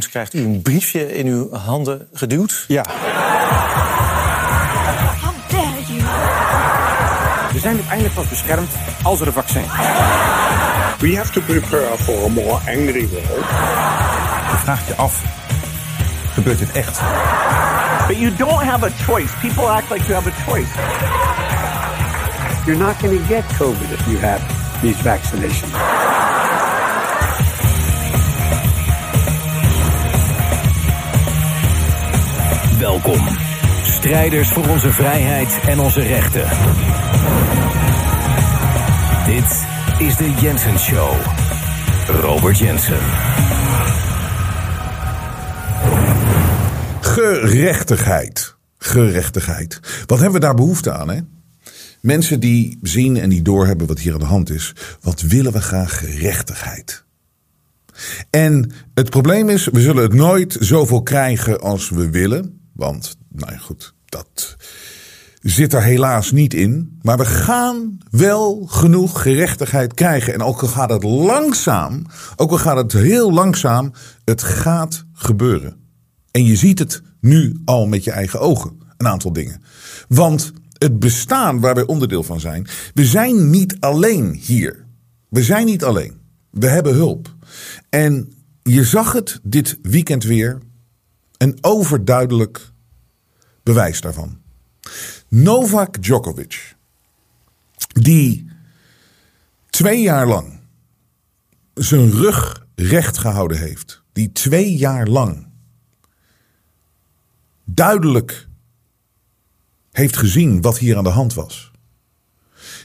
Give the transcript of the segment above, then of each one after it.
Bruins, krijgt u een briefje in uw handen geduwd. Ja. How dare you? We zijn uiteindelijk pas beschermd als er een vaccin is. We have to prepare for a more angry world. Je vraagt je af, gebeurt dit echt? But you don't have a choice. People act like you have a choice. You're not going to get COVID if you have these vaccinations. Welkom, strijders voor onze vrijheid en onze rechten. Dit is de Jensen Show. Robert Jensen. Gerechtigheid. Gerechtigheid. Wat hebben we daar behoefte aan, hè? Mensen die zien en die doorhebben wat hier aan de hand is. Wat willen we graag? Gerechtigheid. En het probleem is, we zullen het nooit zoveel krijgen als we willen. Want, nou goed, dat zit er helaas niet in. Maar we gaan wel genoeg gerechtigheid krijgen. En ook al gaat het langzaam, ook al gaat het heel langzaam, het gaat gebeuren. En je ziet het nu al met je eigen ogen, een aantal dingen. Want het bestaan waar wij onderdeel van zijn, we zijn niet alleen hier. We zijn niet alleen. We hebben hulp. En je zag het dit weekend weer. Een overduidelijk bewijs daarvan. Novak Djokovic, die twee jaar lang zijn rug recht gehouden heeft, die twee jaar lang duidelijk heeft gezien wat hier aan de hand was,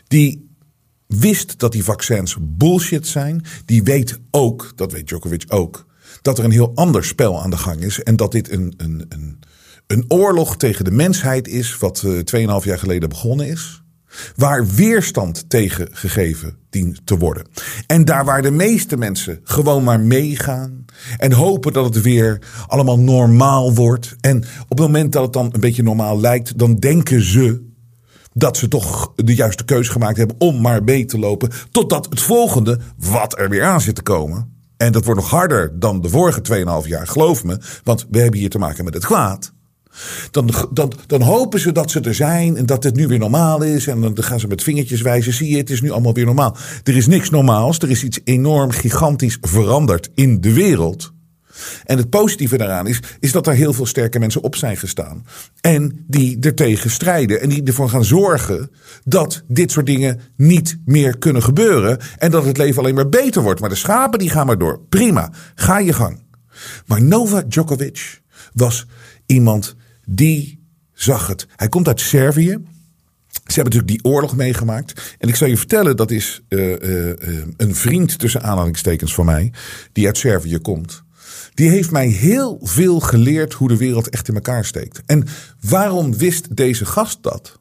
die wist dat die vaccins bullshit zijn, die weet ook, dat weet Djokovic ook, dat er een heel ander spel aan de gang is en dat dit een, een, een een oorlog tegen de mensheid is, wat uh, 2,5 jaar geleden begonnen is. Waar weerstand tegen gegeven dient te worden. En daar waar de meeste mensen gewoon maar meegaan. En hopen dat het weer allemaal normaal wordt. En op het moment dat het dan een beetje normaal lijkt, dan denken ze dat ze toch de juiste keuze gemaakt hebben om maar mee te lopen. Totdat het volgende, wat er weer aan zit te komen. En dat wordt nog harder dan de vorige 2,5 jaar, geloof me. Want we hebben hier te maken met het kwaad. Dan, dan, dan hopen ze dat ze er zijn en dat het nu weer normaal is. En dan gaan ze met vingertjes wijzen. Zie je, het is nu allemaal weer normaal. Er is niks normaals. Er is iets enorm gigantisch veranderd in de wereld. En het positieve daaraan is, is dat er heel veel sterke mensen op zijn gestaan. En die ertegen strijden. En die ervoor gaan zorgen dat dit soort dingen niet meer kunnen gebeuren. En dat het leven alleen maar beter wordt. Maar de schapen die gaan maar door. Prima, ga je gang. Maar Novak Djokovic was iemand die zag het. Hij komt uit Servië. Ze hebben natuurlijk die oorlog meegemaakt. En ik zal je vertellen, dat is uh, uh, een vriend tussen aanhalingstekens van mij, die uit Servië komt. Die heeft mij heel veel geleerd hoe de wereld echt in elkaar steekt. En waarom wist deze gast dat?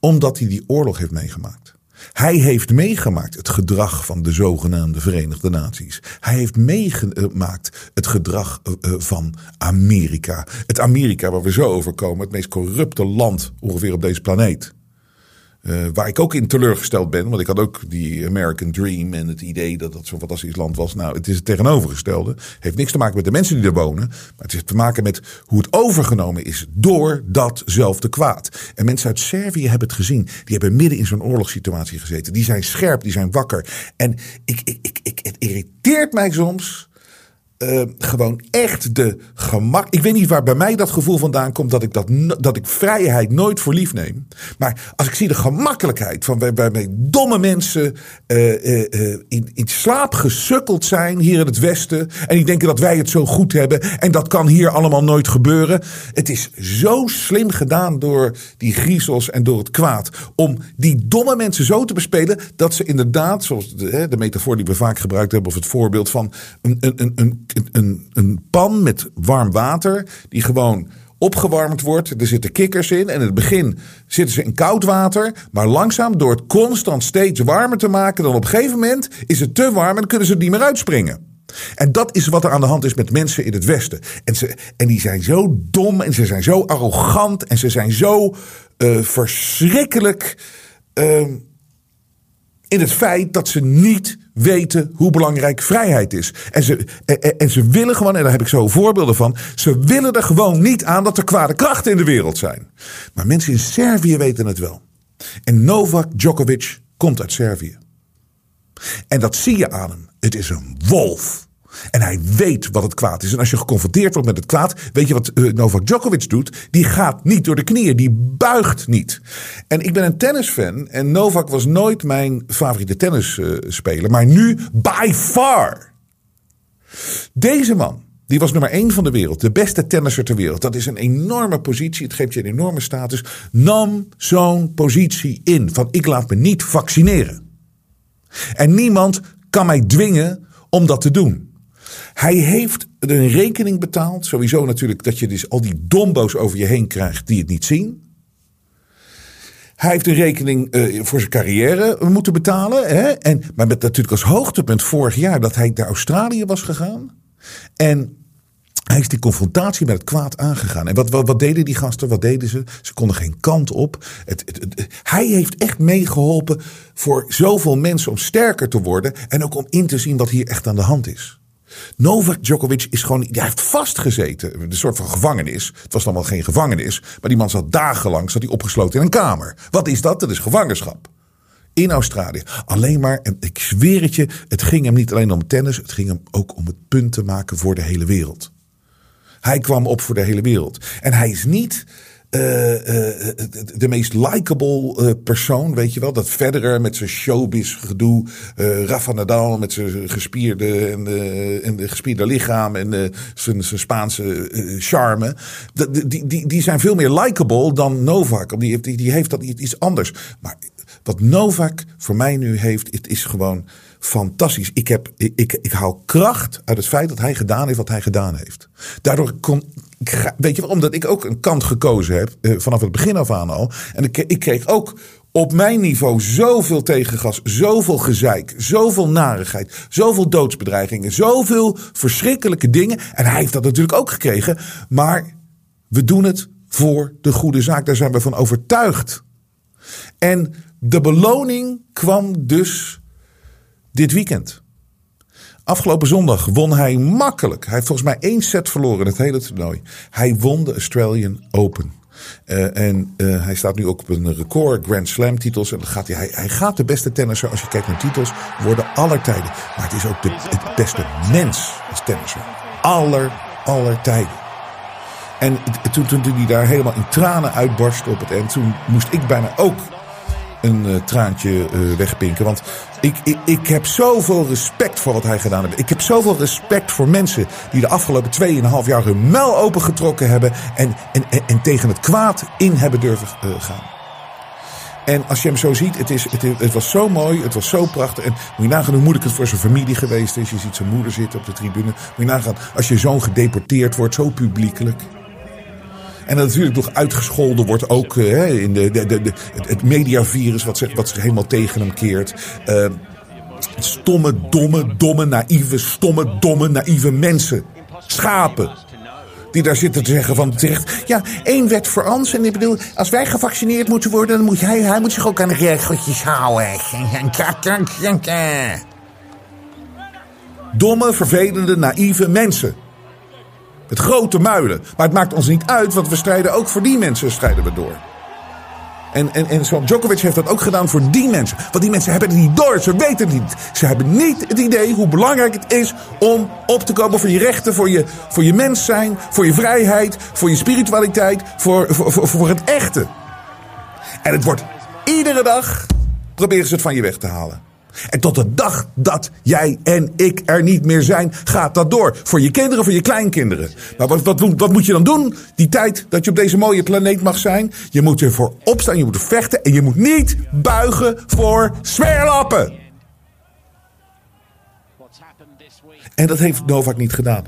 Omdat hij die oorlog heeft meegemaakt. Hij heeft meegemaakt het gedrag van de zogenaamde Verenigde Naties. Hij heeft meegemaakt het gedrag van Amerika. Het Amerika waar we zo over komen, het meest corrupte land ongeveer op deze planeet. Uh, waar ik ook in teleurgesteld ben, want ik had ook die American Dream en het idee dat dat zo'n fantastisch land was. Nou, het is het tegenovergestelde. Heeft niks te maken met de mensen die er wonen, maar het heeft te maken met hoe het overgenomen is door datzelfde kwaad. En mensen uit Servië hebben het gezien. Die hebben midden in zo'n oorlogssituatie gezeten. Die zijn scherp, die zijn wakker. En ik, ik, ik, ik, het irriteert mij soms uh, gewoon echt de gemak. Ik weet niet waar bij mij dat gevoel vandaan komt dat ik, dat, dat ik vrijheid nooit voor lief neem. Maar als ik zie de gemakkelijkheid van waarmee domme mensen uh, uh, in, in slaap gesukkeld zijn hier in het Westen. En die denken dat wij het zo goed hebben. En dat kan hier allemaal nooit gebeuren. Het is zo slim gedaan door die griezels en door het kwaad. Om die domme mensen zo te bespelen dat ze inderdaad, zoals de, de metafoor die we vaak gebruikt hebben, of het voorbeeld van een, een, een een, een pan met warm water. Die gewoon opgewarmd wordt. Er zitten kikkers in. En in het begin zitten ze in koud water. Maar langzaam, door het constant steeds warmer te maken, dan op een gegeven moment is het te warm en kunnen ze er niet meer uitspringen. En dat is wat er aan de hand is met mensen in het Westen. En, ze, en die zijn zo dom en ze zijn zo arrogant en ze zijn zo uh, verschrikkelijk uh, in het feit dat ze niet weten hoe belangrijk vrijheid is. En ze, en, ze willen gewoon, en daar heb ik zo voorbeelden van. Ze willen er gewoon niet aan dat er kwade krachten in de wereld zijn. Maar mensen in Servië weten het wel. En Novak Djokovic komt uit Servië. En dat zie je aan hem. Het is een wolf. En hij weet wat het kwaad is. En als je geconfronteerd wordt met het kwaad, weet je wat uh, Novak Djokovic doet? Die gaat niet door de knieën, die buigt niet. En ik ben een tennisfan en Novak was nooit mijn favoriete tennisspeler, maar nu by far. Deze man, die was nummer één van de wereld, de beste tennisser ter wereld. Dat is een enorme positie, het geeft je een enorme status. Nam zo'n positie in van ik laat me niet vaccineren. En niemand kan mij dwingen om dat te doen. Hij heeft een rekening betaald. Sowieso natuurlijk dat je dus al die dombo's over je heen krijgt die het niet zien. Hij heeft een rekening uh, voor zijn carrière moeten betalen. Hè? En, maar met natuurlijk als hoogtepunt vorig jaar dat hij naar Australië was gegaan. En hij is die confrontatie met het kwaad aangegaan. En wat, wat, wat, deden die gasten? Wat deden ze? Ze konden geen kant op. Het, hij heeft echt meegeholpen voor zoveel mensen om sterker te worden. En ook om in te zien wat hier echt aan de hand is. Novak Djokovic is gewoon, hij heeft vastgezeten. Een soort van gevangenis. Het was dan wel geen gevangenis. Maar die man zat dagenlang zat hij opgesloten in een kamer. Wat is dat? Dat is gevangenschap. In Australië. Alleen maar, en ik zweer het je, het ging hem niet alleen om tennis. Het ging hem ook om het punt te maken voor de hele wereld. Hij kwam op voor de hele wereld. En hij is niet uh, uh, de meest likable uh, persoon, weet je wel. Dat Federer met zijn showbiz gedoe. Rafa Nadal met zijn gespierde, en, en de gespierde lichaam en zijn, zijn Spaanse charme. Die, die, die, zijn veel meer likable dan Novak. Die, die, die heeft dat iets anders. Maar wat Novak voor mij nu heeft, het is gewoon fantastisch. Ik, heb, ik, ik, ik haal kracht uit het feit dat hij gedaan heeft wat hij gedaan heeft. Daardoor kon, weet je omdat ik ook een kant gekozen heb, eh, vanaf het begin af aan al. En ik, ik kreeg ook op mijn niveau zoveel tegengas, zoveel gezeik, zoveel narigheid, zoveel doodsbedreigingen, zoveel verschrikkelijke dingen. En hij heeft dat natuurlijk ook gekregen. Maar we doen het voor de goede zaak. Daar zijn we van overtuigd. En de beloning kwam dus dit weekend. Afgelopen zondag won hij makkelijk. Hij heeft volgens mij één set verloren het hele toernooi. Hij won de Australian Open. Uh, en uh, hij staat nu ook op een record Grand Slam titels. En gaat hij, hij, gaat de beste tennisser, als je kijkt naar titels, worden aller tijden. Maar het is ook de, het beste mens als tennisser. Aller, aller tijden. En toen, toen, hij daar helemaal in tranen uitbarstte op het eind, toen moest ik bijna ook een uh, traantje uh, wegpinken. Want ik, ik, ik heb zoveel respect voor wat hij gedaan heeft. Ik heb zoveel respect voor mensen die de afgelopen 2,5 jaar hun muil opengetrokken hebben. En, en, en, en, tegen het kwaad in hebben durven uh, gaan. En als je hem zo ziet, het, is, het, het, was zo mooi, het was zo prachtig. En moet je nagaan hoe moeilijk het voor zijn familie geweest is. Je ziet zijn moeder zitten op de tribune. Moet je nagaan als je zoon gedeporteerd wordt, zo publiekelijk. En dat natuurlijk nog uitgescholden wordt ook uh, in de, de, de, het mediavirus wat zich, wat zich helemaal tegen hem keert. Uh, stomme, domme, domme, naïeve, stomme, domme, naïeve mensen. Schapen. Die daar zitten te zeggen van terecht. Ja, één wet voor ons. En ik bedoel, als wij gevaccineerd moeten worden, dan moet hij, hij moet zich ook aan de regeltjes houden. Domme, vervelende, naïeve mensen. Met grote muilen. Maar het maakt ons niet uit, want we strijden ook voor die mensen strijden we door. En, en, en zoals Djokovic heeft dat ook gedaan voor die mensen. Want die mensen hebben het niet door, ze weten het niet. Ze hebben niet het idee hoe belangrijk het is om op te komen voor je rechten, voor je, voor je mens zijn, voor je vrijheid, voor je spiritualiteit, voor, voor, voor, voor het echte. En het wordt iedere dag proberen ze het van je weg te halen. En tot de dag dat jij en ik er niet meer zijn, gaat dat door. Voor je kinderen, voor je kleinkinderen. Maar wat, wat, wat moet je dan doen? Die tijd dat je op deze mooie planeet mag zijn. Je moet ervoor opstaan, je moet vechten. En je moet niet buigen voor smeerlappen. En dat heeft Novak niet gedaan.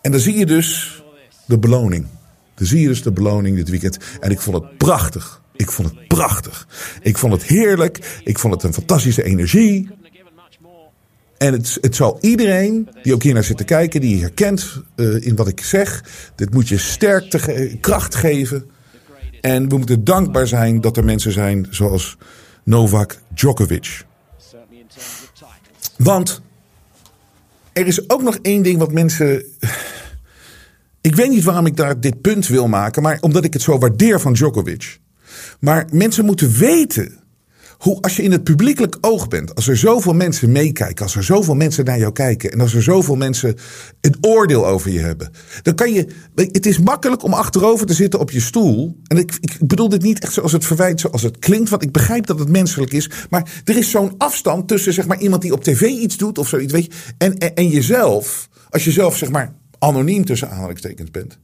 En dan zie je dus de beloning. Dan zie je dus de beloning dit weekend. En ik vond het prachtig. Ik vond het prachtig. Ik vond het heerlijk. Ik vond het een fantastische energie. En het, het zal iedereen die ook hier naar zit te kijken, die herkent uh, in wat ik zeg. Dit moet je sterkte, kracht geven. En we moeten dankbaar zijn dat er mensen zijn zoals Novak Djokovic. Want er is ook nog één ding wat mensen. Ik weet niet waarom ik daar dit punt wil maken, maar omdat ik het zo waardeer van Djokovic. Maar mensen moeten weten hoe als je in het publiekelijk oog bent, als er zoveel mensen meekijken, als er zoveel mensen naar jou kijken en als er zoveel mensen een oordeel over je hebben, dan kan je. Het is makkelijk om achterover te zitten op je stoel. En ik, ik bedoel dit niet echt zoals het verwijt, zoals het klinkt, want ik begrijp dat het menselijk is. Maar er is zo'n afstand tussen zeg maar iemand die op tv iets doet of zoiets, weet je, en, en, en jezelf. Als je zelf zeg maar anoniem tussen aanhalingstekens bent.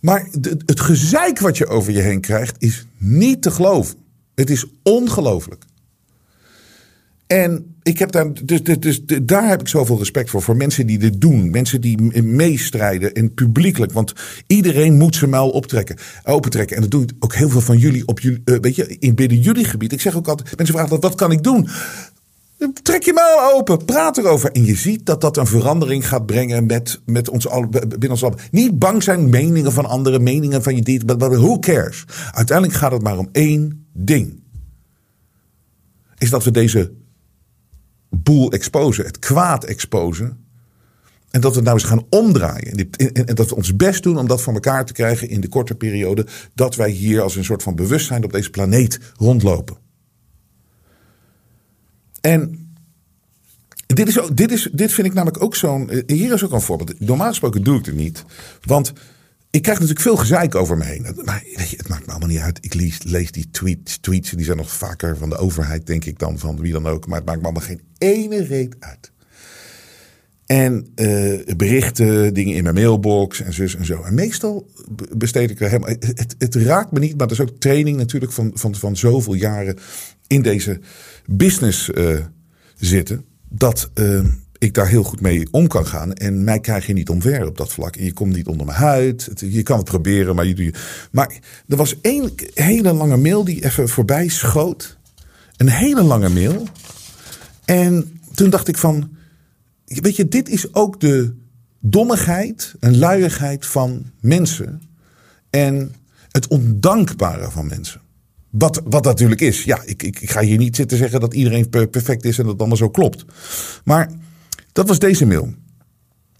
Maar het gezeik wat je over je heen krijgt is niet te geloven. Het is ongelooflijk. En ik heb daar, dus, dus, dus, daar heb ik zoveel respect voor. Voor mensen die dit doen. Mensen die meestrijden en publiekelijk. Want iedereen moet zijn muil optrekken, opentrekken. En dat doen ook heel veel van jullie op uh, weet je, in binnen jullie gebied. Ik zeg ook altijd, mensen vragen wat kan ik doen? Trek je muil open, praat erover. En je ziet dat dat een verandering gaat brengen met, met ons al, binnen ons al. Niet bang zijn meningen van anderen, meningen van je dit. Who cares? Uiteindelijk gaat het maar om één ding. Is dat we deze boel exposen, het kwaad exposen. En dat we nou eens gaan omdraaien. En dat we ons best doen om dat voor elkaar te krijgen in de korte periode. Dat wij hier als een soort van bewustzijn op deze planeet rondlopen. En dit, is ook, dit, is, dit vind ik namelijk ook zo'n. Eh, hier is ook een voorbeeld. Normaal gesproken doe ik het niet. Want ik krijg natuurlijk veel gezeik over me heen. Maar weet je, het maakt me allemaal niet uit. Ik lees, lees die tweets, tweets. Die zijn nog vaker van de overheid, denk ik dan. Van wie dan ook. Maar het maakt me allemaal geen ene reet uit. En uh, berichten, dingen in mijn mailbox en en zo. En meestal besteed ik er helemaal. Het, het, raakt me niet, maar dat is ook training natuurlijk van, van, van zoveel jaren in deze business uh, zitten. Dat uh, ik daar heel goed mee om kan gaan. En mij krijg je niet omver op dat vlak. En je komt niet onder mijn huid. je kan het proberen, maar je doet. Maar er was één hele lange mail die even voorbij schoot. Een hele lange mail. En toen dacht ik van. Weet je, dit is ook de dommigheid en luiigheid van mensen. En het ondankbare van mensen. Wat, wat natuurlijk is. Ja, ik, ik, ik ga hier niet zitten zeggen dat iedereen perfect is en dat het allemaal zo klopt. Maar dat was deze mail.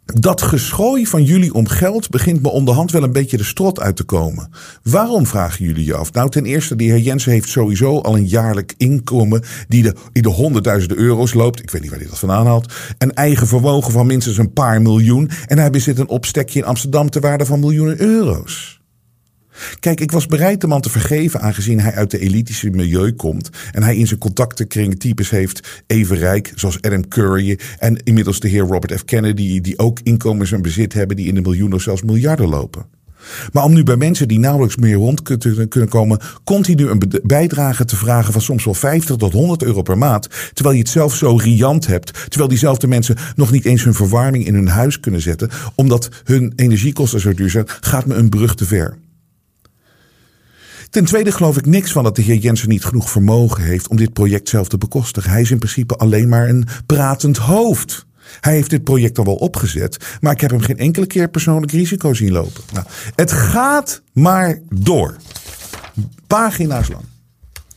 Dat geschooi van jullie om geld begint me onderhand wel een beetje de strot uit te komen. Waarom vragen jullie je af? Nou, ten eerste, de heer Jensen heeft sowieso al een jaarlijk inkomen die de, die de honderdduizenden euro's loopt. Ik weet niet waar hij dat vandaan haalt. Een eigen vermogen van minstens een paar miljoen. En hij bezit een opstekje in Amsterdam te waarde van miljoenen euro's. Kijk, ik was bereid de man te vergeven aangezien hij uit de elitische milieu komt. En hij in zijn contactenkring types heeft even rijk, zoals Adam Curry. En inmiddels de heer Robert F. Kennedy, die ook inkomens en bezit hebben die in de miljoenen of zelfs miljarden lopen. Maar om nu bij mensen die nauwelijks meer rond kunnen komen, continu een bijdrage te vragen van soms wel 50 tot 100 euro per maand, terwijl je het zelf zo riant hebt, terwijl diezelfde mensen nog niet eens hun verwarming in hun huis kunnen zetten, omdat hun energiekosten zo duur zijn, gaat me een brug te ver. Ten tweede geloof ik niks van dat de heer Jensen niet genoeg vermogen heeft om dit project zelf te bekostigen. Hij is in principe alleen maar een pratend hoofd. Hij heeft dit project al wel opgezet, maar ik heb hem geen enkele keer persoonlijk risico zien lopen. Nou, het gaat maar door. Pagina's lang.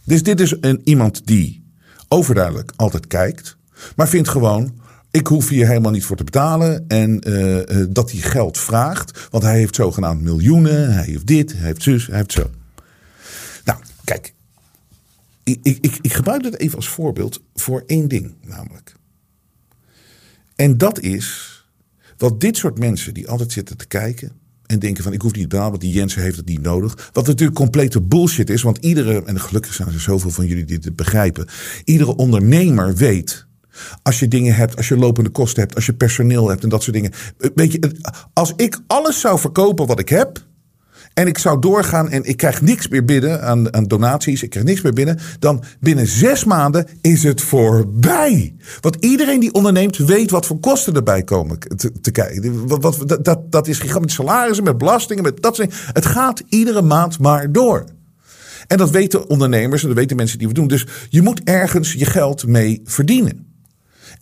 Dus dit is een, iemand die overduidelijk altijd kijkt, maar vindt gewoon. Ik hoef hier helemaal niet voor te betalen. En uh, dat hij geld vraagt. Want hij heeft zogenaamd miljoenen. Hij heeft dit, hij heeft zus, hij heeft zo. Kijk, ik, ik, ik gebruik het even als voorbeeld voor één ding, namelijk. En dat is wat dit soort mensen die altijd zitten te kijken en denken van ik hoef niet te want die Jensen heeft het niet nodig. Wat natuurlijk complete bullshit is, want iedere, en gelukkig zijn er zoveel van jullie die dit begrijpen, iedere ondernemer weet als je dingen hebt, als je lopende kosten hebt, als je personeel hebt en dat soort dingen. Weet je, als ik alles zou verkopen wat ik heb, en ik zou doorgaan en ik krijg niks meer binnen aan, aan donaties. Ik krijg niks meer binnen. Dan binnen zes maanden is het voorbij. Want iedereen die onderneemt weet wat voor kosten erbij komen te, kijken. Wat, dat, dat is gigantisch salarissen met belastingen. Met dat soort Het gaat iedere maand maar door. En dat weten ondernemers en dat weten mensen die we doen. Dus je moet ergens je geld mee verdienen.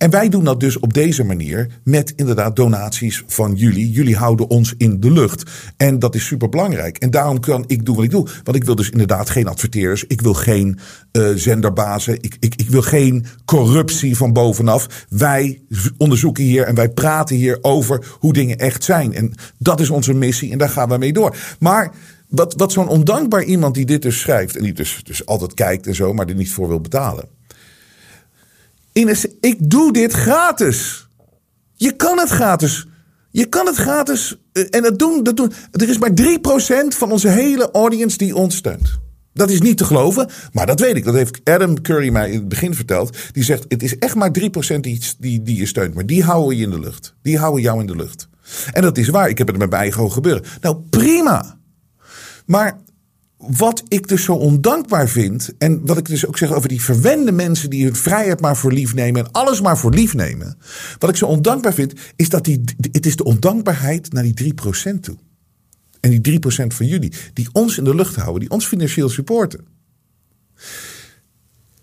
En wij doen dat dus op deze manier met inderdaad donaties van jullie. Jullie houden ons in de lucht. En dat is super belangrijk. En daarom kan ik doen wat ik doe. Want ik wil dus inderdaad geen adverteerders. Ik wil geen uh, zenderbazen. Ik, ik, ik wil geen corruptie van bovenaf. Wij onderzoeken hier en wij praten hier over hoe dingen echt zijn. En dat is onze missie en daar gaan we mee door. Maar wat, wat zo'n ondankbaar iemand die dit dus schrijft. En die dus, dus altijd kijkt en zo, maar er niet voor wil betalen. Ines, ik doe dit gratis. Je kan het gratis. Je kan het gratis. eh, En dat doen, dat doen. Er is maar 3% van onze hele audience die ons steunt. Dat is niet te geloven, maar dat weet ik. Dat heeft Adam Curry mij in het begin verteld. Die zegt: Het is echt maar 3% die, die, die je steunt. Maar die houden je in de lucht. Die houden jou in de lucht. En dat is waar. Ik heb het met mijn eigen gebeuren. Nou, prima. Maar wat ik dus zo ondankbaar vind. En wat ik dus ook zeg over die verwende mensen die hun vrijheid maar voor lief nemen. En alles maar voor lief nemen. Wat ik zo ondankbaar vind, is dat die, het is de ondankbaarheid naar die 3% toe. En die 3% van jullie, die ons in de lucht houden, die ons financieel supporten.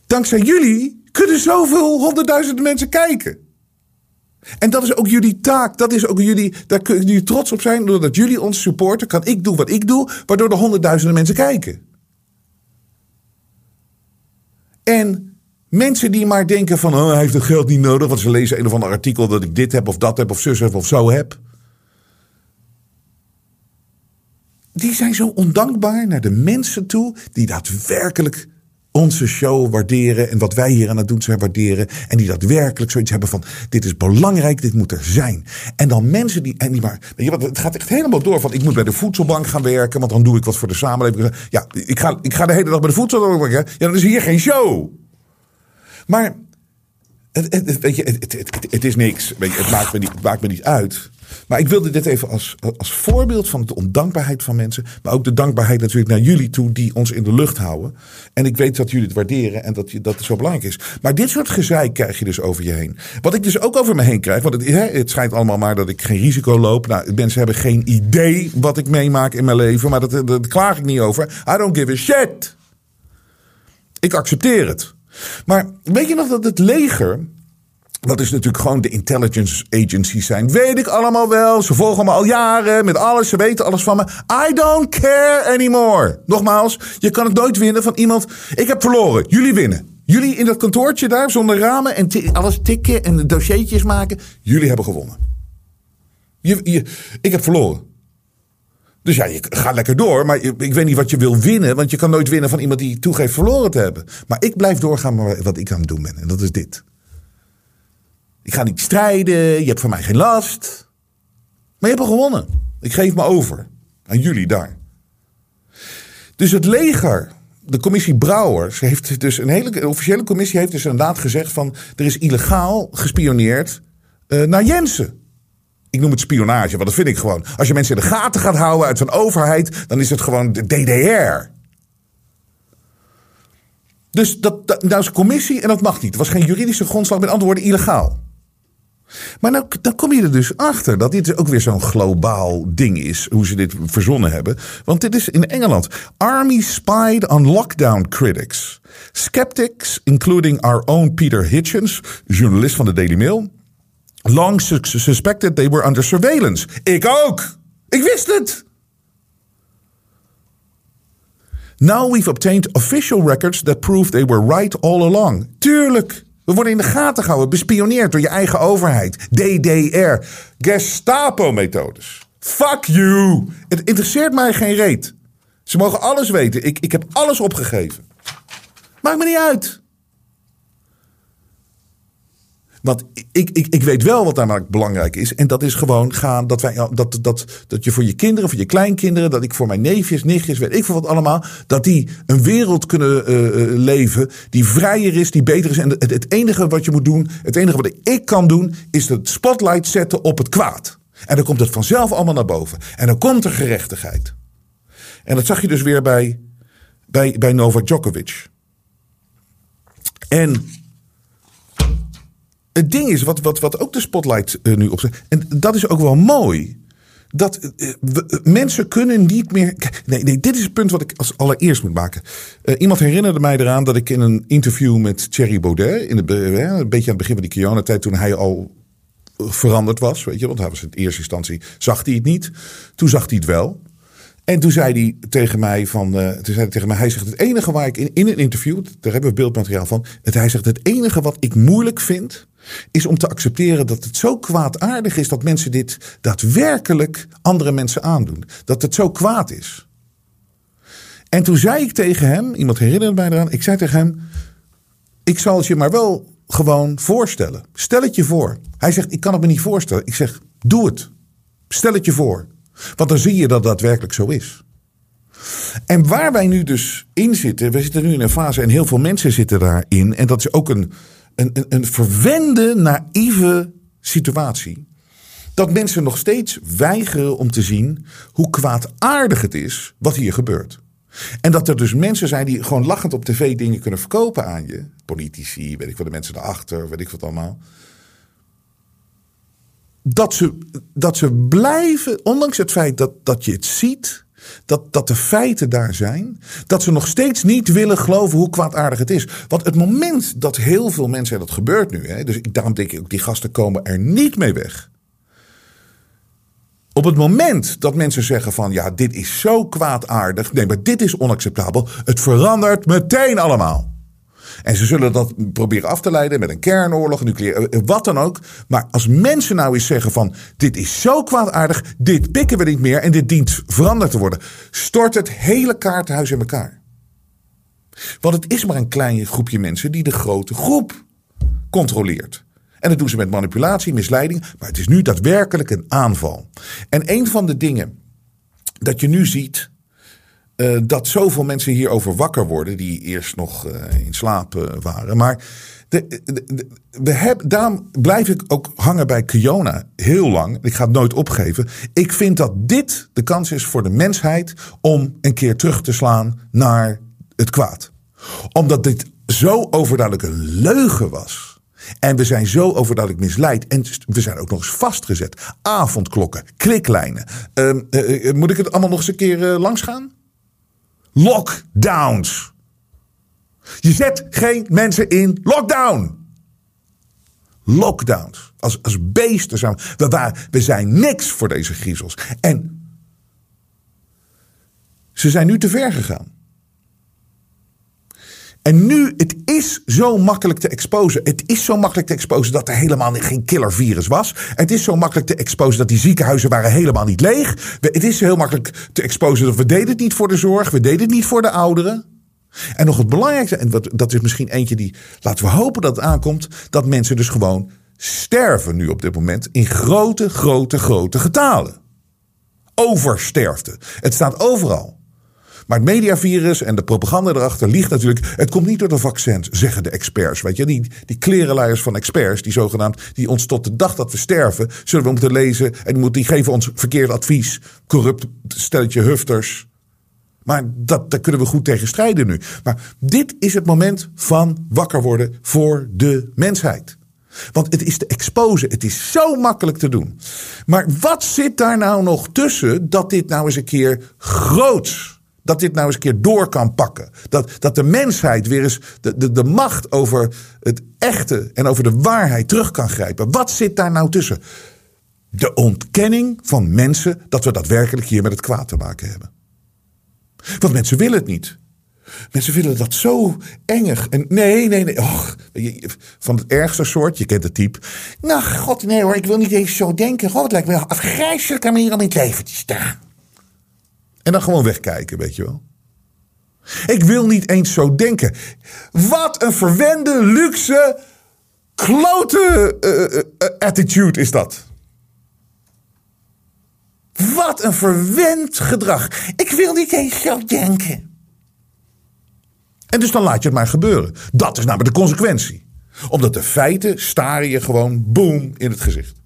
Dankzij jullie kunnen zoveel honderdduizenden mensen kijken. En dat is ook jullie taak. Dat is ook jullie, daar kunnen jullie trots op zijn. Doordat jullie ons supporten, kan ik doen wat ik doe, waardoor er honderdduizenden mensen kijken. En mensen die maar denken van, oh, hij heeft het geld niet nodig, want ze lezen een of ander artikel dat ik dit heb of dat heb of zus heb of zo heb. Die zijn zo ondankbaar naar de mensen toe die daadwerkelijk onze show waarderen en wat wij hier aan het doen zijn waarderen. En die daadwerkelijk zoiets hebben van: dit is belangrijk, dit moet er zijn. En dan mensen die. En die maar, het gaat echt helemaal door van: ik moet bij de voedselbank gaan werken, want dan doe ik wat voor de samenleving. Ja, ik ga, ik ga de hele dag bij de voedselbank werken. Ja, dan is hier geen show. Maar. Het, het, weet je, het, het is niks. Weet je, het, maakt me niet, het maakt me niet uit. Maar ik wilde dit even als, als voorbeeld van de ondankbaarheid van mensen. Maar ook de dankbaarheid natuurlijk naar jullie toe die ons in de lucht houden. En ik weet dat jullie het waarderen en dat, je, dat het zo belangrijk is. Maar dit soort gezeik krijg je dus over je heen. Wat ik dus ook over me heen krijg. Want het, het schijnt allemaal maar dat ik geen risico loop. Nou, mensen hebben geen idee wat ik meemaak in mijn leven. Maar dat, dat klaag ik niet over. I don't give a shit. Ik accepteer het. Maar weet je nog dat het leger dat is natuurlijk gewoon de intelligence agencies zijn. Weet ik allemaal wel. Ze volgen me al jaren met alles. Ze weten alles van me. I don't care anymore. Nogmaals, je kan het nooit winnen van iemand. Ik heb verloren. Jullie winnen. Jullie in dat kantoortje daar zonder ramen en alles tikken en dossiertjes maken. Jullie hebben gewonnen. Je, je, ik heb verloren. Dus ja, je gaat lekker door. Maar ik weet niet wat je wil winnen. Want je kan nooit winnen van iemand die toegeeft verloren te hebben. Maar ik blijf doorgaan met wat ik aan het doen ben. En dat is dit. Ik ga niet strijden. Je hebt van mij geen last. Maar je hebt al gewonnen. Ik geef me over. Aan jullie daar. Dus het leger, de commissie Brouwers, heeft dus een hele een officiële commissie heeft dus inderdaad gezegd van er is illegaal gespioneerd uh, naar Jensen. Ik noem het spionage, want dat vind ik gewoon. Als je mensen in de gaten gaat houden uit zo'n overheid, dan is het gewoon de DDR. Dus dat, dat, dat is een commissie en dat mag niet. Het was geen juridische grondslag, met andere woorden illegaal. Maar nou, dan kom je er dus achter dat dit ook weer zo'n globaal ding is, hoe ze dit verzonnen hebben. Want dit is in Engeland. Army spied on lockdown critics. Skeptics, including our own Peter Hitchens, journalist van de Daily Mail, long suspected they were under surveillance. Ik ook! Ik wist het! Now we've obtained official records that prove they were right all along. Tuurlijk! We worden in de gaten gehouden, bespioneerd door je eigen overheid. DDR. Gestapo-methodes. Fuck you. Het interesseert mij geen reet. Ze mogen alles weten. Ik, ik heb alles opgegeven. Maakt me niet uit. Want ik, ik, ik weet wel wat daar belangrijk is. En dat is gewoon gaan dat, wij, dat, dat, dat je voor je kinderen, voor je kleinkinderen, dat ik voor mijn neefjes, nichtjes, weet ik veel wat allemaal, dat die een wereld kunnen uh, leven die vrijer is, die beter is. En het, het enige wat je moet doen, het enige wat ik kan doen, is het spotlight zetten op het kwaad. En dan komt het vanzelf allemaal naar boven. En dan komt er gerechtigheid. En dat zag je dus weer bij, bij, bij Novak Djokovic. En het ding is, wat, wat, wat ook de spotlight uh, nu op En dat is ook wel mooi. dat eh, we- eh, mensen kunnen niet meer. Nee, nee, dit is het punt wat ik als allereerst moet maken. Eh, iemand herinnerde mij eraan dat ik in een interview met Thierry Baudet, in eh, een beetje aan het begin van die Kiona-tijd, toen hij al veranderd was, weet je, want hij was in eerste instantie, zag hij het niet. Toen zag hij het wel. En toen zei hij tegen mij van, eh, toen zei hij tegen mij, hij zegt het enige waar ik in, in een interview, daar hebben we beeldmateriaal van, het, hij zegt het enige wat ik moeilijk vind, is om te accepteren dat het zo kwaadaardig is dat mensen dit daadwerkelijk andere mensen aandoen. Dat het zo kwaad is. En toen zei ik tegen hem, iemand herinnerde mij eraan, ik zei tegen hem, ik zal het je maar wel gewoon voorstellen. Stel het je voor. Hij zegt, ik kan het me niet voorstellen. Ik zeg, doe het. Stel het je voor. Want dan zie je dat dat daadwerkelijk zo is. En waar wij nu dus in zitten, we zitten nu in een fase en heel veel mensen zitten daarin. En dat is ook een, een, verwende, naïeve situatie. Dat mensen nog steeds weigeren om te zien hoe kwaadaardig het is wat hier gebeurt. En dat er dus mensen zijn die gewoon lachend op tv dingen kunnen verkopen aan je. Politici, weet ik wat, de mensen daarachter, weet ik wat allemaal. Dat ze, dat ze blijven, ondanks het feit dat, dat je het ziet, dat, dat de feiten daar zijn, dat ze nog steeds niet willen geloven hoe kwaadaardig het is. Want het moment dat heel veel mensen, en dat gebeurt nu, hè, dus daarom denk ik ook, die gasten komen er niet mee weg. Op het moment dat mensen zeggen van ja, dit is zo kwaadaardig, nee, maar dit is onacceptabel, het verandert meteen allemaal. En ze zullen dat proberen af te leiden met een kernoorlog, nucleair, eh, wat dan ook. Maar als mensen nou eens zeggen van dit is zo kwaadaardig, dit pikken we niet meer en dit dient veranderd te worden, stort het hele kaarthuis in elkaar. Want het is maar een klein groepje mensen die de grote groep controleert. En dat doen ze met manipulatie, misleiding, maar het is nu daadwerkelijk een aanval. En een van de dingen dat je nu ziet, eh, dat zoveel mensen hierover wakker worden, die eerst nog eh, in slaap eh, waren. Maar de, de- we hebben, daarom blijf ik ook hangen bij Kiona heel lang. Ik ga het nooit opgeven. Ik vind dat dit de kans is voor de mensheid om een keer terug te slaan naar het kwaad. Omdat dit zo overduidelijk een leugen was. En we zijn zo overduidelijk misleid. En we zijn ook nog eens vastgezet. Avondklokken, kliklijnen. Ehm, eh, eh, moet ik het allemaal nog eens een keer langs gaan? Lockdowns. Je zet geen mensen in lockdown. Lockdowns. Als, als beesten zijn we. We, zijn niks voor deze griezels. En ze zijn nu te ver gegaan. En nu, het is zo makkelijk te exposen. Het is zo makkelijk te exposen dat er helemaal geen killer virus was. Het is zo makkelijk te exposen dat die ziekenhuizen waren helemaal niet leeg. Het is heel makkelijk te exposen dat we deden het niet voor de zorg. We deden het niet voor de ouderen. En nog het belangrijkste, en wat, dat is misschien eentje die, laten we hopen dat het aankomt, dat mensen dus gewoon sterven nu op dit moment in grote, grote, grote getalen. Oversterfte. Het staat overal. Maar het mediavirus en de propaganda erachter liegt natuurlijk. Het komt niet door de vaccins, zeggen de experts. Weet je, die, die klerenleiers van experts, die zogenaamd, die ons tot de dag dat we sterven, zullen we moeten lezen. En die, moeten- die geven ons verkeerd advies. Corrupt stelletje hufters. Maar dat, daar kunnen we goed tegen strijden nu. Maar dit is het moment van wakker worden voor de mensheid. Want het is te exposen. Het is zo makkelijk te doen. Maar wat zit daar nou nog tussen dat dit nou eens een keer groots dat dit nou eens een keer door kan pakken. Dat, dat de mensheid weer eens de, de, de macht over het echte en over de waarheid terug kan grijpen. Wat zit daar nou tussen? De ontkenning van mensen dat we daadwerkelijk hier met het kwaad te maken hebben. Want mensen willen het niet. Mensen vinden dat zo engig. En nee, nee, nee. Van het ergste soort, je kent het type. Nou, god, nee hoor, ik wil niet eens zo denken. God, het lijkt me manier om in het leven te staan. En dan gewoon wegkijken, weet je wel. Ik wil niet eens zo denken. Wat een verwende, luxe, klote eh, eh, attitude is dat. Wat een verwend gedrag. Ik wil niet eens zo denken. En dus dan laat je het maar gebeuren. Dat is namelijk de consequentie. Omdat de feiten staren je gewoon boom in het gezicht.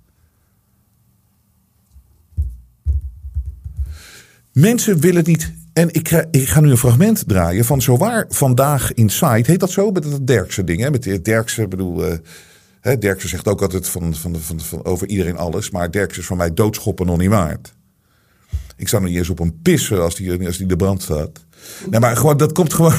Mensen willen het niet. En ik, ik ga nu een fragment draaien van zowaar vandaag Inside. Heet dat zo? Met dat Derkse ding. Hè? Met Derkse, bedoel. eh hè, Derkse zegt ook altijd van, van, van, van, over iedereen alles. Maar Derkse is voor mij doodschoppen nog niet waard. Ik zou nog eens op hem pissen als die, als die de brand staat. Nee, maar gewoon, dat komt gewoon.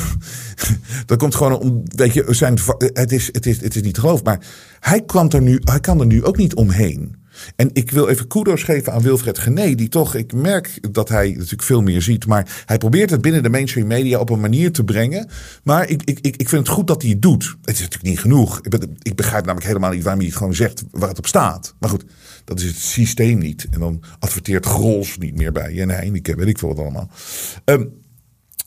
dat komt gewoon om. Je, zijn, het, is, het, is, het is niet geloven. Maar hij, kwam er nu, hij kan er nu ook niet omheen. En ik wil even kudos geven aan Wilfred Gené, die toch, ik merk dat hij natuurlijk veel meer ziet, maar hij probeert het binnen de mainstream media op een manier te brengen. Maar ik, ik, ik vind het goed dat hij het doet. Het is natuurlijk niet genoeg. Ik, ik begrijp namelijk helemaal niet waarom hij gewoon zegt waar het op staat. Maar goed, dat is het systeem niet. En dan adverteert Grols niet meer bij je en Heineken, weet ik veel wat allemaal. Um,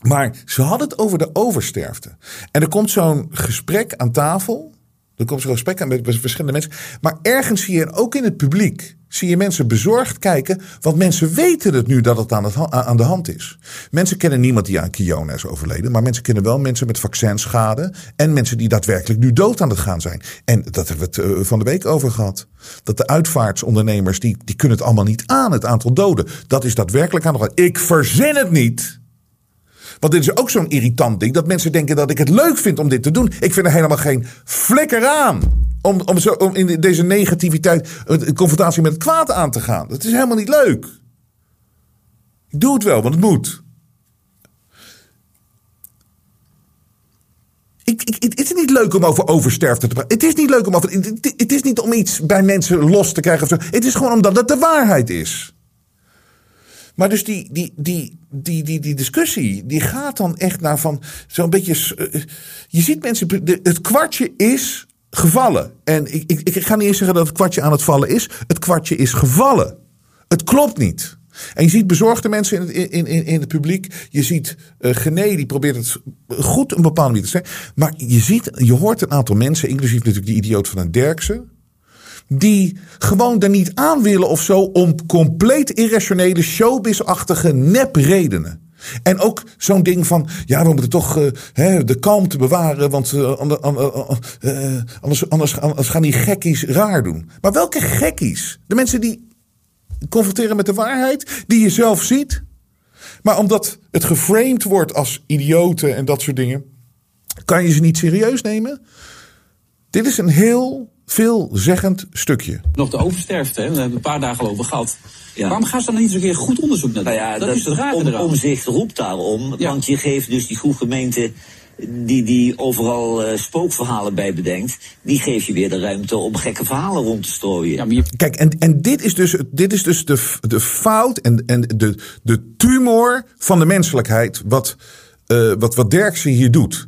maar ze hadden het over de oversterfte. En er komt zo'n gesprek aan tafel. Er komt zo'n gesprek aan met verschillende mensen. Maar ergens zie je, ook in het publiek, zie je mensen bezorgd kijken. Want mensen weten het nu dat het aan, het, aan de hand is. Mensen kennen niemand die aan Kiona is overleden. Maar mensen kennen wel mensen met vaccinschade. En mensen die daadwerkelijk nu dood aan het gaan zijn. En dat hebben we het uh, van de week over gehad. Dat de uitvaartsondernemers, die, die kunnen het allemaal niet aan. Het aantal doden. Dat is daadwerkelijk aan de hand. Ik verzin het niet. Want dit is ook zo'n irritant ding. Dat mensen denken dat ik het leuk vind om dit te doen. Ik vind er helemaal geen flikker aan. Om, om, zo, om in deze negativiteit een confrontatie met het kwaad aan te gaan. Dat is helemaal niet leuk. Ik doe het wel, want het moet. Ik, ik, het is niet leuk om over oversterfte te praten. Het is niet leuk om over. Het, het is niet om iets bij mensen los te krijgen. Of zo. Het is gewoon omdat het de waarheid is. Maar dus die, die, die, die, die, die discussie, die gaat dan echt naar van zo'n beetje. Eh, je ziet mensen, het kwartje is gevallen. En ik, ik, ik ga niet eens zeggen dat het kwartje aan het vallen is. Het kwartje is gevallen. Het klopt niet. En je ziet bezorgde mensen in het, in, in, in het publiek. Je ziet uh, Gené, die probeert het goed een bepaalde manier te zeggen. Maar je ziet, je hoort een aantal mensen, inclusief natuurlijk die idioot van een Derksen die gewoon er niet aan willen of zo om compleet irrationele, showbiz-achtige nepredenen. En ook zo'n ding van, ja, we moeten toch uh, hè, de kalmte bewaren, want uh, anders, anders, anders gaan die gekkies raar doen. Maar welke gekkies? De mensen die confronteren met de waarheid, die je zelf ziet. Maar omdat het geframed wordt als idioten en dat soort dingen, kan je ze niet serieus nemen. Dit is een heel veelzeggend stukje. Nog de oversterfte, hè? we hebben een paar dagen over gehad. Ja. Waarom gaan ze dan niet eens een keer goed onderzoek naar doen? Nou ja, dat, is het raar om, Omzicht roept daarom, ja. want je geeft dus die groep gemeente die, die overal uh, spookverhalen bij bedenkt, die geef je weer de ruimte om gekke verhalen rond te strooien. Ja, Kijk, en, en dit is dus, dit is dus de, de fout en, en de, de tumor van de menselijkheid, wat, uh, wat, wat Derksen hier doet.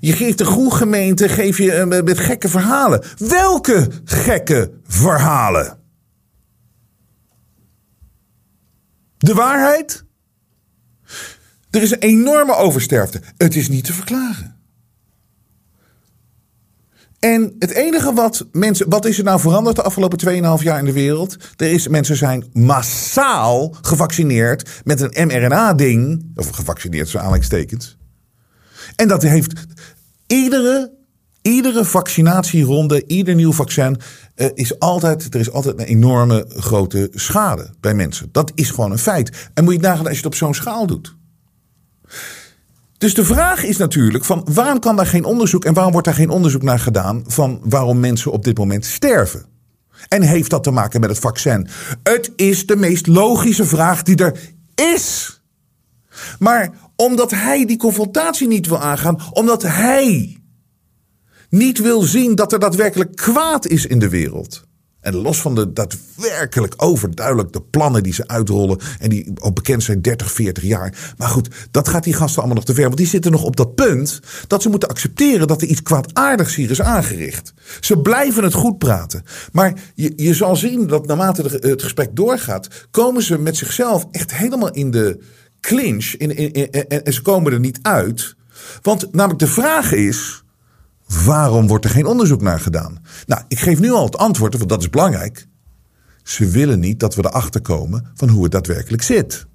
Je geeft de groegemeente geef je, uh, met gekke verhalen. Welke gekke verhalen? De waarheid? Er is een enorme oversterfte. Het is niet te verklaren. En het enige wat mensen. Wat is er nou veranderd de afgelopen 2,5 jaar in de wereld? Er is, mensen zijn massaal gevaccineerd met een mRNA-ding. Of gevaccineerd, zo aanleidingstekens. En dat heeft iedere, iedere vaccinatieronde, ieder nieuw vaccin, uh, is altijd, er is altijd een enorme grote schade bij mensen. Dat is gewoon een feit. En moet je nagaan als je het op zo'n schaal doet. Dus de vraag is natuurlijk van waarom kan daar geen onderzoek en waarom wordt daar geen onderzoek naar gedaan van waarom mensen op dit moment sterven? En heeft dat te maken met het vaccin? Het is de meest logische vraag die er is. Maar omdat hij die confrontatie niet wil aangaan, omdat hij niet wil zien dat er daadwerkelijk kwaad is in de wereld. En los van de daadwerkelijk overduidelijk de plannen die ze uitrollen. En die al bekend zijn 30, 40 jaar. Maar goed, dat gaat die gasten allemaal nog te ver. Want die zitten nog op dat punt dat ze moeten accepteren dat er iets kwaadaardigs hier is aangericht. Ze blijven het goed praten. Maar je, je zal zien dat naarmate het gesprek doorgaat, komen ze met zichzelf echt helemaal in de clinch in, in, en ze komen er niet uit. Want namelijk de vraag is, waarom wordt er geen onderzoek naar gedaan? Nou, ik geef nu al het antwoord, want dat is belangrijk. Ze willen niet dat we erachter komen van hoe het daadwerkelijk zit.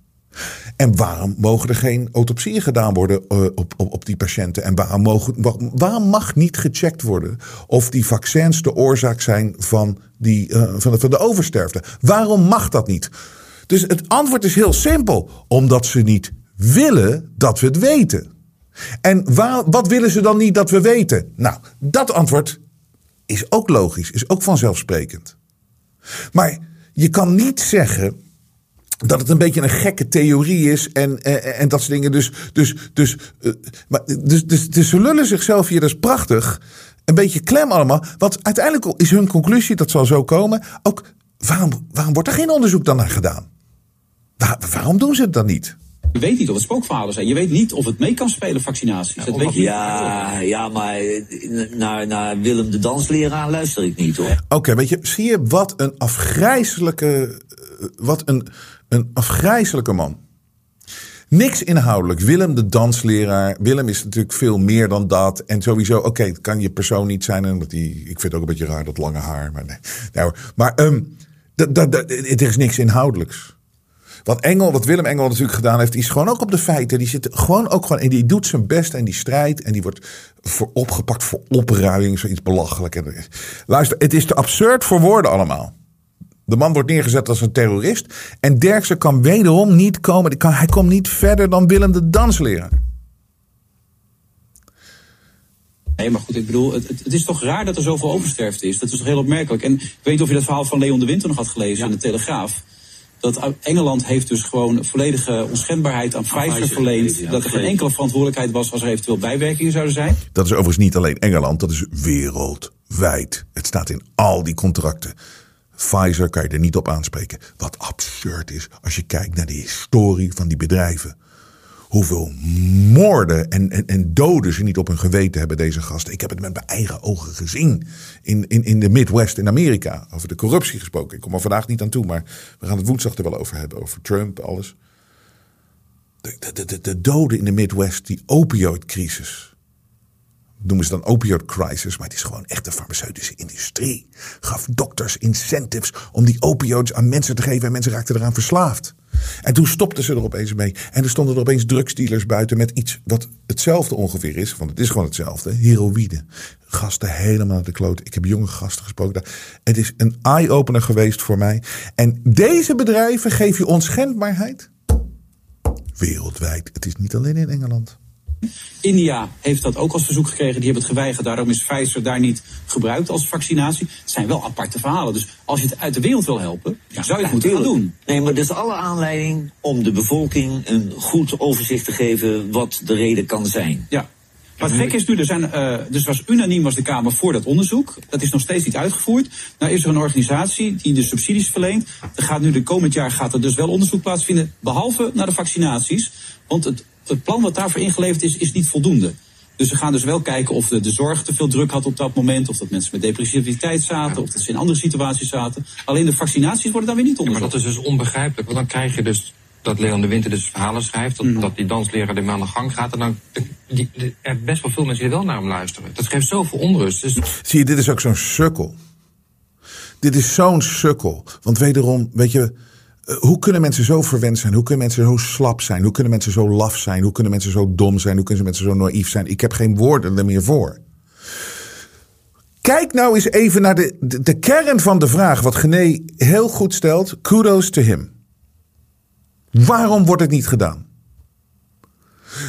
En waarom mogen er geen autopsieën gedaan worden uh, op, op, op die patiënten? En waarom, mogen, waarom mag niet gecheckt worden of die vaccins de oorzaak zijn van, die, uh, van, de, van de oversterfte? Waarom mag dat niet? Dus het antwoord is heel simpel. Omdat ze niet willen dat we het weten. En waar, wat willen ze dan niet dat we weten? Nou, dat antwoord is ook logisch, is ook vanzelfsprekend. Maar je kan niet zeggen dat het een beetje een gekke theorie is en, en, dat soort dingen. Dus, dus, dus, maar, dus, dus, dus ze lullen zichzelf hier, dat is prachtig. Een beetje klem allemaal. Want uiteindelijk is hun conclusie, dat zal zo komen. Ook waarom, waarom wordt er geen onderzoek dan naar gedaan? Waar, waarom doen ze het dan niet? Je weet niet of het spookverhalen zijn. Je weet niet of het mee kan spelen, vaccinaties. Ja, dat weet je ja, ja, maar naar, naar Willem de dansleraar luister ik niet hoor. Oké, okay, weet je, zie je wat een afgrijzelijke, wat een, een afgrijzelijke man. Niks inhoudelijk. Willem de dansleraar. Willem is natuurlijk veel meer dan dat. En sowieso, oké, okay, het kan je persoon niet zijn. En dat die, ik vind het ook een beetje raar, dat lange haar. Maar nee. Nou, maar um, het is niks inhoudelijks. Wat Engel, wat Willem Engel natuurlijk gedaan heeft, is gewoon ook op de feiten. Die zit gewoon ook gewoon en die doet zijn best en die strijdt en die wordt voor opgepakt voor opruiming, zoiets belachelijk. Luister, het is te absurd voor woorden allemaal. De man wordt neergezet als een terrorist. En Derksen kan wederom niet komen. Hij komt niet verder dan Willem de dansleraar. Nee, maar goed, ik bedoel, het, het, is toch raar dat er zoveel oversterfte is. Dat is toch heel opmerkelijk. En ik weet niet of je dat verhaal van Leon de Winter nog had gelezen ja. in de Telegraaf. Dat Engeland heeft dus gewoon volledige onschendbaarheid aan Pfizer verleend. Dat er geen enkele verantwoordelijkheid was als er eventueel bijwerkingen zouden zijn. Dat is overigens niet alleen Engeland, dat is wereldwijd. Het staat in al die contracten. Pfizer kan je er niet op aanspreken. Wat absurd is als je kijkt naar de historie van die bedrijven. Hoeveel moorden en, en, en doden ze niet op hun geweten hebben, deze gasten. Ik heb het met mijn eigen ogen gezien. In, in, in de Midwest in Amerika. Over de corruptie gesproken. Ik kom er vandaag niet aan toe, maar we gaan het woensdag er wel over hebben. Over Trump, alles. De, de, de, de doden in de Midwest, die opioidcrisis noemen ze dan opioid crisis, maar het is gewoon echt de farmaceutische industrie. Gaf dokters incentives om die opioids aan mensen te geven en mensen raakten eraan verslaafd. En toen stopten ze er opeens mee. En er stonden er opeens drugsdealers buiten met iets wat hetzelfde ongeveer is. Want het is gewoon hetzelfde. Heroïne. Gasten helemaal naar de kloot. Ik heb jonge gasten gesproken. Het is een eye-opener geweest voor mij. En deze bedrijven geven je onschendbaarheid. Wereldwijd. Het is niet alleen in Engeland. India heeft dat ook als verzoek gekregen. Die hebben het geweigerd. Daarom is Pfizer daar niet gebruikt als vaccinatie. Het zijn wel aparte verhalen. Dus als je het uit de wereld wil helpen, ja, zou je het moeten gaan doen. Nee, maar is alle aanleiding om de bevolking een goed overzicht te geven wat de reden kan zijn. Ja. Maar het gekke is nu, er zijn, uh, dus was unaniem was de Kamer voor dat onderzoek. Dat is nog steeds niet uitgevoerd. Nou is er een organisatie die de subsidies verleent. Er gaat nu de komend jaar gaat er dus wel onderzoek plaatsvinden, behalve naar de vaccinaties. Want het het plan wat daarvoor ingeleverd is, is niet voldoende. Dus we gaan dus wel kijken of de, de zorg te veel druk had op dat moment. Of dat mensen met depressiviteit zaten. Of dat ze in andere situaties zaten. Alleen de vaccinaties worden dan weer niet onderzocht. Ja, maar dat is dus onbegrijpelijk. Want dan krijg je dus dat Leon de Winter dus verhalen schrijft. Dat, mm. dat die dansleraar ermee aan de gang gaat. En dan die, die, er best wel veel mensen die wel naar hem luisteren. Dat geeft zoveel onrust. Dus... Zie je, dit is ook zo'n sukkel. Dit is zo'n sukkel. Want wederom, weet je hoe kunnen mensen zo verwend zijn? Hoe kunnen mensen zo slap zijn? Hoe kunnen mensen zo laf zijn? Hoe kunnen mensen zo dom zijn? Hoe kunnen mensen zo naïef zijn? Ik heb geen woorden er meer voor. Kijk nou eens even naar de, de, kern van de vraag, wat Gené heel goed stelt. Kudos to him. Waarom wordt het niet gedaan?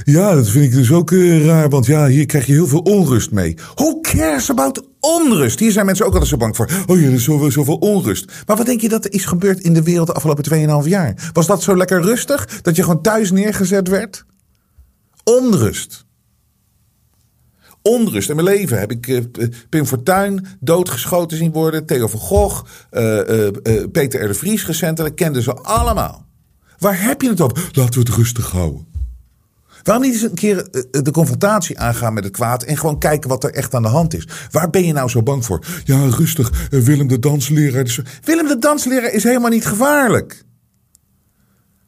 Ja, dat vind ik dus ook uh, raar, want ja, hier krijg je heel veel onrust mee. Who cares about onrust? Hier zijn mensen ook altijd zo bang voor. Oh ja, er is zoveel, zoveel onrust. Maar wat denk je dat er is gebeurd in de wereld de afgelopen 2,5 jaar? Was dat zo lekker rustig dat je gewoon thuis neergezet werd? Onrust. Onrust in mijn leven heb ik uh, Pim Fortuyn doodgeschoten zien worden. Theo van Gogh, uh, Peter R. de Vries recentelijk. Kenden ze allemaal. Waar heb je het op? Laten we het rustig houden. Waarom niet eens een keer eh, de confrontatie aangaan met het kwaad en gewoon kijken wat er echt aan de hand is? Waar ben je nou zo bang voor? Ja, rustig, eh, Willem de dansleraar. Willem de dansleraar is helemaal niet gevaarlijk.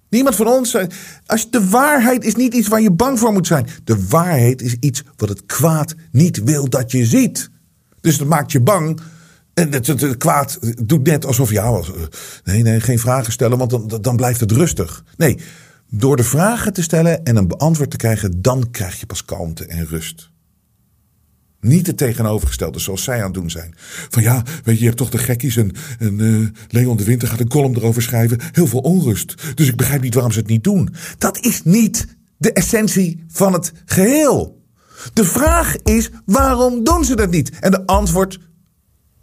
Niemand van ons. Eh, als de waarheid is niet iets waar je bang voor moet zijn. De waarheid is iets wat het kwaad niet wil dat je ziet. Dus dat maakt je bang. En het, het, kwaad doet net alsof, ja, nee, nee, geen vragen stellen, want dan, dan blijft het rustig. Nee, door de vragen te stellen en een beantwoord te krijgen, dan krijg je pas kalmte en rust. Niet het tegenovergestelde, zoals zij aan het doen zijn. Van ja, weet je, je hebt toch de gekkies en, uh, Leon de Winter gaat een column erover schrijven. Heel veel onrust. Dus ik begrijp niet waarom ze het niet doen. Dat is niet de essentie van het geheel. De vraag is, waarom doen ze dat niet? En de antwoord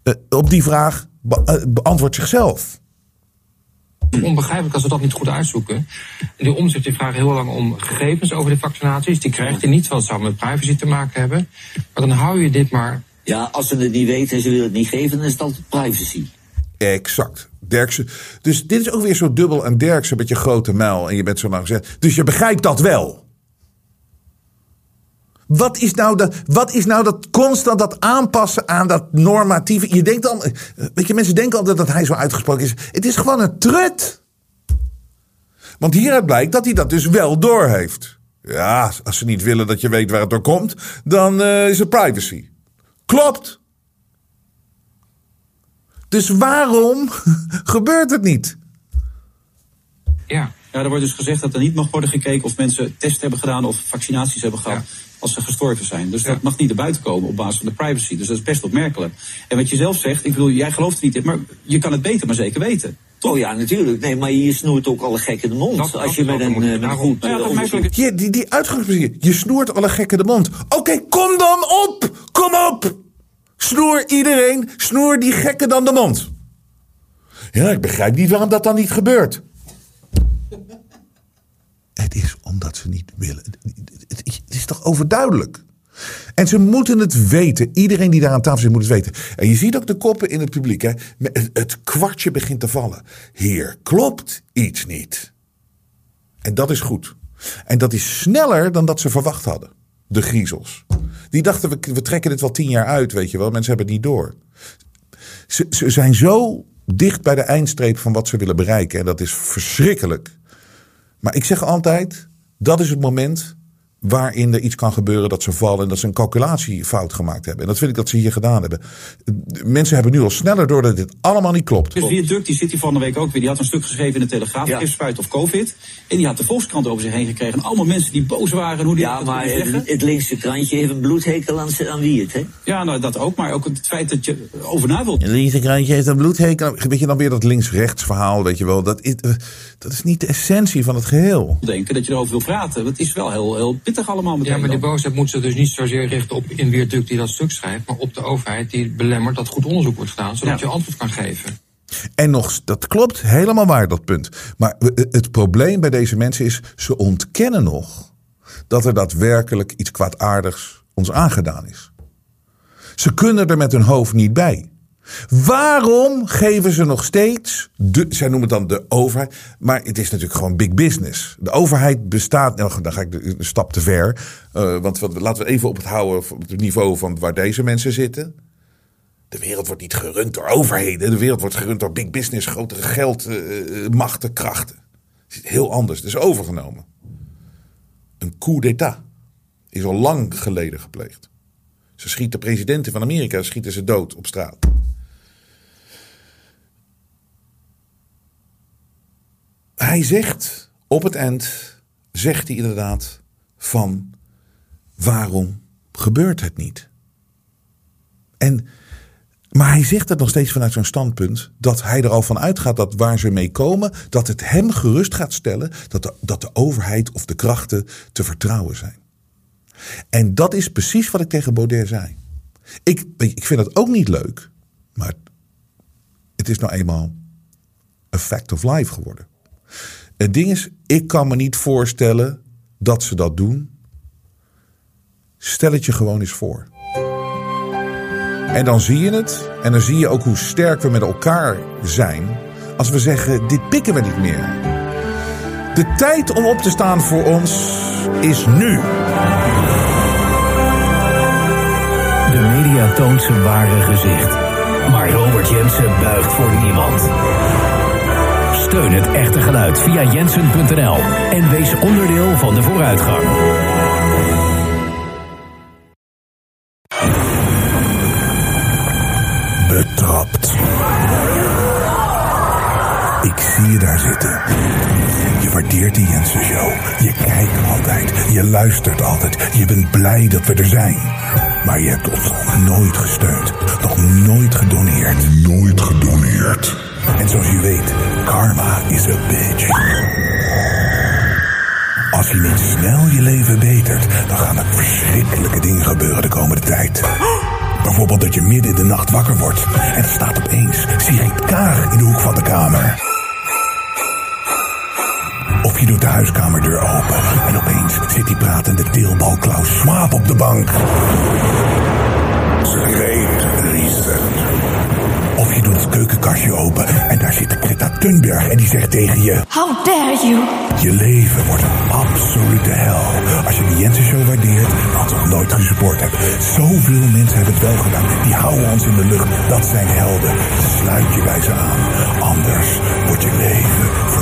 uh, op die vraag be uh, beantwoordt zichzelf. Onbegrijpelijk als we dat niet goed uitzoeken. En die omzet die vraagt heel lang om gegevens over de vaccinaties. Die krijgt hij niet, want het zou met privacy te maken hebben. Maar dan hou je dit maar. Ja, als ze het niet weten en ze willen het niet geven, dan is het altijd privacy. Exact. Derksen. Dus dit is ook weer zo dubbel aan Derksen met je grote muil. En je bent zo lang gezegd. Dus je begrijpt dat wel. Wat is, nou de, wat is nou dat constant dat aanpassen aan dat normatieve? Je denkt dan, weet je, mensen denken altijd dat hij zo uitgesproken is. Het is gewoon een trut. Want hieruit blijkt dat hij dat dus wel doorheeft. Ja, als ze niet willen dat je weet waar het door komt, dan uh, is het privacy. Klopt. Dus waarom gebeurt het niet? Ja. Ja, er wordt dus gezegd dat er niet mag worden gekeken of mensen tests hebben gedaan of vaccinaties hebben gehad. Als ze gestorven zijn. Dus dat mag niet naar buiten komen op basis van de privacy. Dus dat is best opmerkelijk. En wat je zelf zegt, ik bedoel, jij gelooft er niet in, maar je kan het beter, maar zeker weten. Oh ja, natuurlijk. Nee, maar je snoert ook alle gekken de mond. Dat- als je met een, eh, met een goed Ja, eh, onderzoek- Ja, die, die uitgangspositie. Je snoert alle gekken de mond. Oké, kom dan op! Kom op! Snoer iedereen, snoer die gekken dan de mond. Ja, ik begrijp niet waarom dat dan niet gebeurt. Het is omdat ze niet willen. Het is toch overduidelijk? En ze moeten het weten. Iedereen die daar aan tafel zit moet het weten. En je ziet ook de koppen in het publiek. Hè? Het- kwartje begint te vallen. Hier klopt iets niet. En dat is goed. En dat is sneller dan dat ze verwacht hadden. De griezels. Die dachten, we, we trekken dit wel tien jaar uit, weet je wel. Mensen hebben het niet door. Ze zijn zo dicht bij de eindstreep van wat ze willen bereiken. En dat is verschrikkelijk. Maar ik zeg altijd, dat is het moment waarin er iets kan gebeuren dat ze vallen en dat ze een calculatiefout gemaakt hebben. En dat vind ik dat ze hier gedaan hebben. Mensen hebben nu al sneller door dat dit allemaal niet klopt. Dus die Duk die zit hier van de week ook weer. Die had een stuk geschreven in de Telegraaf. Ja. Spuit of COVID. En die had de Volkskrant over zich heen gekregen. En allemaal mensen die boos waren. en Hoe die Ja, dat maar het, het linkse krantje heeft een bloedhekel aan, aan wie het, hè? Ja, nou dat ook. Maar ook het feit dat je over na wilt Een linkse krantje heeft een bloedhekel. Weet je dan weer dat links-rechts verhaal, weet je wel. Dat is, eh, dat is niet de essentie van het geheel. denken. Dat je erover wil praten. Het is wel heel, heel pittig allemaal meteen. Ja, maar die boosheid moet zich dus niet zozeer richten op in Weerduk die dat stuk schrijft, maar op de overheid die belemmert dat goed onderzoek wordt gedaan, zodat Ja. je antwoord kan geven. En nog, dat klopt helemaal waar, dat punt. Maar we- het probleem bij deze mensen is, ze ontkennen nog dat er daadwerkelijk iets kwaadaardigs ons aangedaan is. Ze kunnen er met hun hoofd niet bij. Waarom geven ze nog steeds, de, zij noemen het dan de overheid, maar het is natuurlijk gewoon big business. De overheid bestaat, nou, dan ga ik een stap te ver, eh, want laten we even op het houden, op het niveau van waar deze mensen zitten. De wereld wordt niet gerund door overheden. De wereld wordt gerund door big business, grotere geld, eh, eh, krachten. Het is heel anders. Het is overgenomen. Een coup d'état is al lang geleden gepleegd. Ze schieten presidenten van Amerika schieten ze dood op straat. Hij zegt op het eind, zegt hij inderdaad van waarom gebeurt het niet? En maar hij zegt het nog steeds vanuit zo'n standpunt dat hij er al van uitgaat dat waar ze mee komen, dat het hem gerust gaat stellen dat dat de overheid of de krachten te vertrouwen zijn. En dat is precies wat ik tegen Baudet zei. Ik, ik vind het ook niet leuk, maar het is nou eenmaal een fact of life geworden. Het ding is, ik kan me niet voorstellen dat ze dat doen. Stel het je gewoon eens voor. En dan zie je het. En dan zie je ook hoe sterk we met elkaar zijn. Als we zeggen: dit pikken we niet meer. De tijd om op te staan voor ons is nu. Media toont zijn ware gezicht. Maar Robert Jensen buigt voor niemand. Steun het echte geluid via jensen.nl en wees onderdeel van de vooruitgang. Betrapt. Ik zie je daar zitten. Waardeert de Jensen Show. Je kijkt altijd. Je luistert altijd. Je bent blij dat we er zijn. Maar je hebt ons nog nooit gesteund. Nog nooit gedoneerd. Nooit gedoneerd. En zoals je weet, karma is a bitch. Als je niet snel je leven betert, dan gaan er verschrikkelijke dingen gebeuren de komende tijd. Bijvoorbeeld dat je midden in de nacht wakker wordt en er staat opeens Sigrid Kaag in de hoek van de kamer. Je doet de huiskamerdeur open en opeens zit die pratende deelbal Klaus Schwab op de bank. Great reason. Of je doet het keukenkastje open en daar zit Greta Thunberg en die zegt tegen je... How dare you? Je leven wordt een absolute hel. Als je de Jensen Show waardeert, wat nog nooit gesupport hebt. Zoveel mensen hebben het wel gedaan. Die houden ons in de lucht. Dat zijn helden. Sluit je bij ze aan. Anders